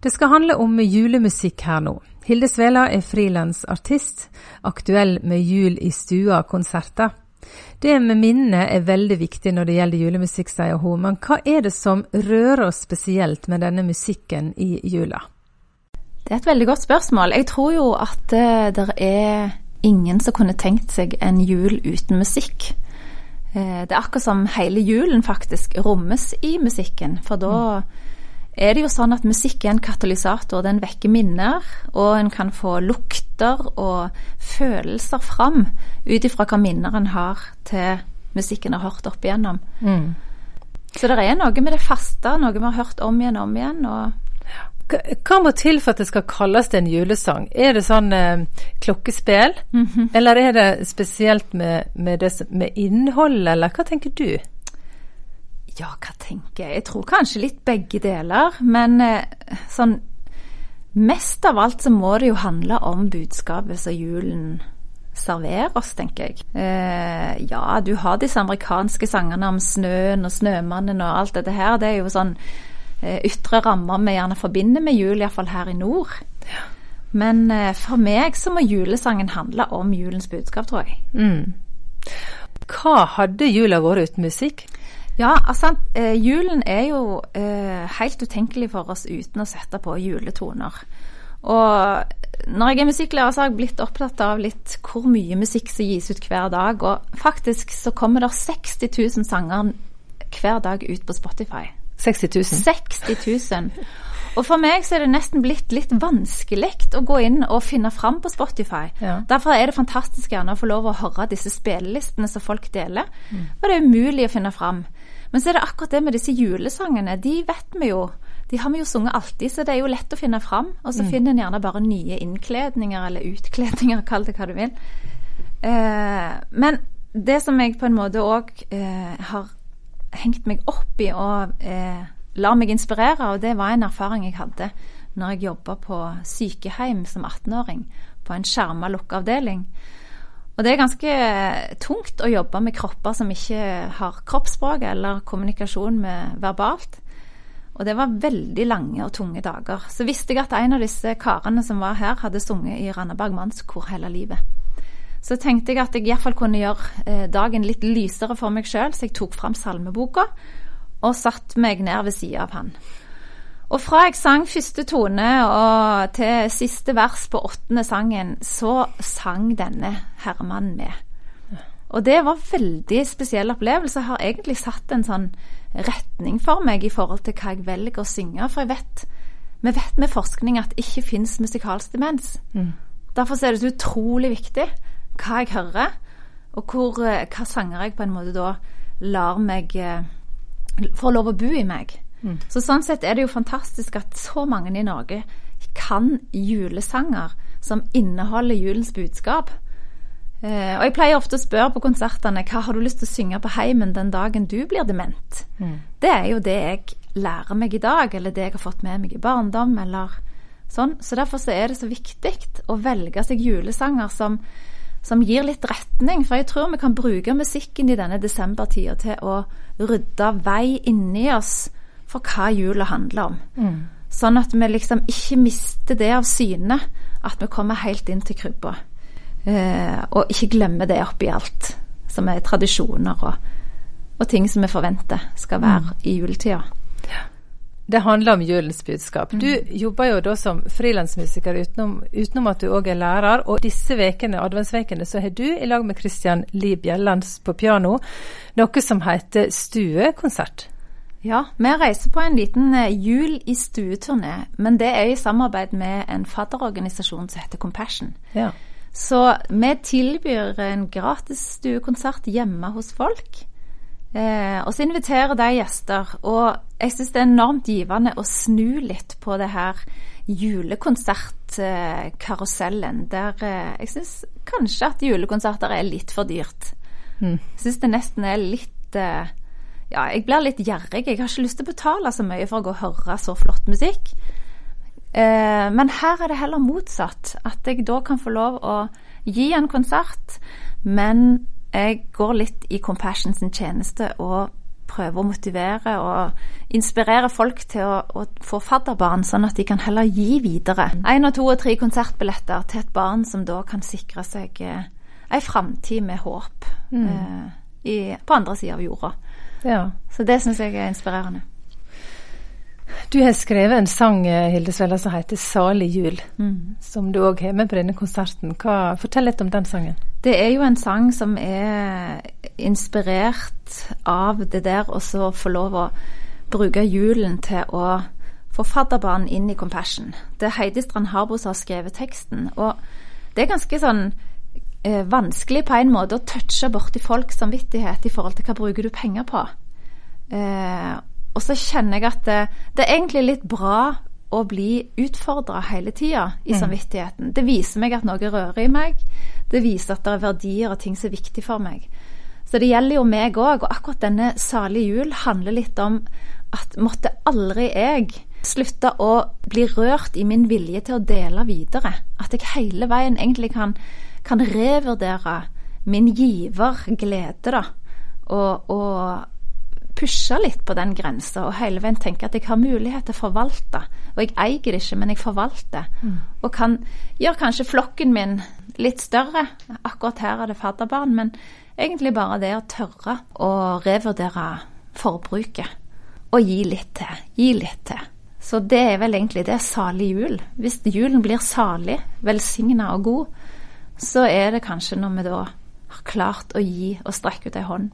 Det skal handle om julemusikk her nå. Hilde Svela er frilansartist, aktuell med Jul i stua-konserter. Det med minnet er veldig viktig når det gjelder julemusikk, sier hun, men hva er det som rører oss spesielt med denne musikken i jula? Det er et veldig godt spørsmål. Jeg tror jo at uh, det er ingen som kunne tenkt seg en jul uten musikk. Uh, det er akkurat som hele julen faktisk rommes i musikken, for da mm er det jo sånn at musikk er en katalysator. Den vekker minner, og en kan få lukter og følelser fram ut ifra hva minner en har til musikken har hørt opp igjennom. Mm. Så det er noe med det faste, noe vi har hørt om igjen og om igjen. og hva må til for at det skal kalles en julesang? Er det sånn eh, klokkespill, mm -hmm. eller er det spesielt med, med, det, med innholdet, eller hva tenker du? Ja, hva tenker jeg? Jeg tror kanskje litt begge deler. Men eh, sånn Mest av alt så må det jo handle om budskapet som julen serverer oss, tenker jeg. Eh, ja, du har disse amerikanske sangene om snøen og Snømannen og alt dette her. Det er jo sånn eh, ytre rammer vi gjerne forbinder med jul, iallfall her i nord. Ja. Men eh, for meg så må julesangen handle om julens budskap, tror jeg. Mm. Hva hadde jula vært uten musikk? Ja, altså, eh, julen er jo eh, helt utenkelig for oss uten å sette på juletoner. Og når jeg er musikklærer, så har jeg blitt opptatt av litt hvor mye musikk som gis ut hver dag. Og faktisk så kommer det 60 000 sanger hver dag ut på Spotify. 60 000? 60 000. Og for meg så er det nesten blitt litt vanskelig å gå inn og finne fram på Spotify. Ja. Derfor er det fantastisk gjerne å få lov å høre disse spillelistene som folk deler. Mm. Og det er umulig å finne fram. Men så er det akkurat det med disse julesangene. De vet vi jo. De har vi jo sunget alltid, så det er jo lett å finne fram. Og så mm. finner en gjerne bare nye innkledninger eller utkledninger, kall det hva du vil. Eh, men det som jeg på en måte òg eh, har hengt meg opp i og eh, lar meg inspirere, og det var en erfaring jeg hadde når jeg jobba på sykehjem som 18-åring, på en skjerma lukkeavdeling. Og det er ganske tungt å jobbe med kropper som ikke har kroppsspråk eller kommunikasjon med verbalt. Og det var veldig lange og tunge dager. Så visste jeg at en av disse karene som var her, hadde sunget i Randaberg mannskor hele livet. Så tenkte jeg at jeg iallfall kunne gjøre eh, dagen litt lysere for meg sjøl, så jeg tok fram salmeboka og satt meg ned ved sida av han. Og fra jeg sang første tone og til siste vers på åttende sangen, så sang denne herremannen med. Og det var en veldig spesiell opplevelse. Har egentlig satt en sånn retning for meg i forhold til hva jeg velger å synge. For jeg vet, vi vet med forskning at det ikke fins musikalsk demens. Mm. Derfor er det så utrolig viktig hva jeg hører, og hvor, eh, hva sanger jeg på en måte da lar meg eh, Får lov å bo i meg. Mm. Så sånn sett er det jo fantastisk at så mange i Norge kan julesanger som inneholder julens budskap. Eh, og jeg pleier ofte å spørre på konsertene hva har du lyst til å synge på heimen den dagen du blir dement. Mm. Det er jo det jeg lærer meg i dag, eller det jeg har fått med meg i barndom, eller sånn. Så derfor så er det så viktig å velge seg julesanger som, som gir litt retning. For jeg tror vi kan bruke musikken i denne desembertida til å rydde vei inni oss for hva jula handler om. Mm. Sånn at vi liksom ikke mister det av syne, at vi kommer helt inn til krybba. Eh, og ikke glemmer det oppi alt som er tradisjoner og, og ting som vi forventer skal være mm. i juletida. Det handler om julens budskap. Du mm. jobber jo da som frilansmusiker utenom, utenom, at du òg er lærer. Og disse vekene, adventsvekene så har du i lag med Christian Lie Bjellands på piano noe som heter Stuekonsert. Ja, vi reiser på en liten eh, jul i stue-turné, men det er i samarbeid med en fadderorganisasjon som heter Compassion. Ja. Så vi tilbyr en gratis stuekonsert hjemme hos folk. Eh, og så inviterer de gjester. Og jeg syns det er enormt givende å snu litt på det her julekonsertkarusellen, der eh, jeg syns kanskje at julekonserter er litt for dyrt. Mm. Syns det nesten er litt eh, ja, jeg blir litt gjerrig. Jeg har ikke lyst til å betale så mye for å gå og høre så flott musikk. Eh, men her er det heller motsatt. At jeg da kan få lov å gi en konsert, men jeg går litt i Compassion sin tjeneste og prøver å motivere og inspirere folk til å, å få fadderbarn, sånn at de kan heller gi videre. Én og to og tre konsertbilletter til et barn som da kan sikre seg eh, ei framtid med håp mm. eh, i, på andre sida av jorda. Ja. Så det syns jeg er inspirerende. Du har skrevet en sang eh, Hilde Svella, som heter 'Salig jul', mm. som du òg har med på denne konserten. Hva, fortell litt om den sangen. Det er jo en sang som er inspirert av det der å så få lov å bruke julen til å få fadderbarn inn i Compassion. Det er Heidi Strand Harbo som har skrevet teksten. Og det er ganske sånn eh, vanskelig på en måte å touche borti folks samvittighet i forhold til hva bruker du penger på. Eh, og så kjenner jeg at det, det, er egentlig litt bra å bli utfordra hele tida i mm. samvittigheten. Det viser meg at noe rører i meg. Det viser at det er verdier og ting som er viktig for meg. Så det gjelder jo meg òg. Og akkurat denne salige jul handler litt om at måtte aldri jeg slutte å bli rørt i min vilje til å dele videre. At jeg hele veien egentlig kan, kan revurdere min giverglede, da. Og, og pushe litt på den grensa og hele veien tenke at jeg har mulighet til å forvalte. Og jeg eier det ikke, men jeg forvalter. Mm. Og kan gjøre kanskje flokken min litt større. Akkurat her er det fadderbarn, men egentlig bare det å tørre å revurdere forbruket. Og gi litt til. Gi litt til. Så det er vel egentlig det salig jul. Hvis julen blir salig, velsigna og god, så er det kanskje når vi da har klart å gi og strekke ut ei hånd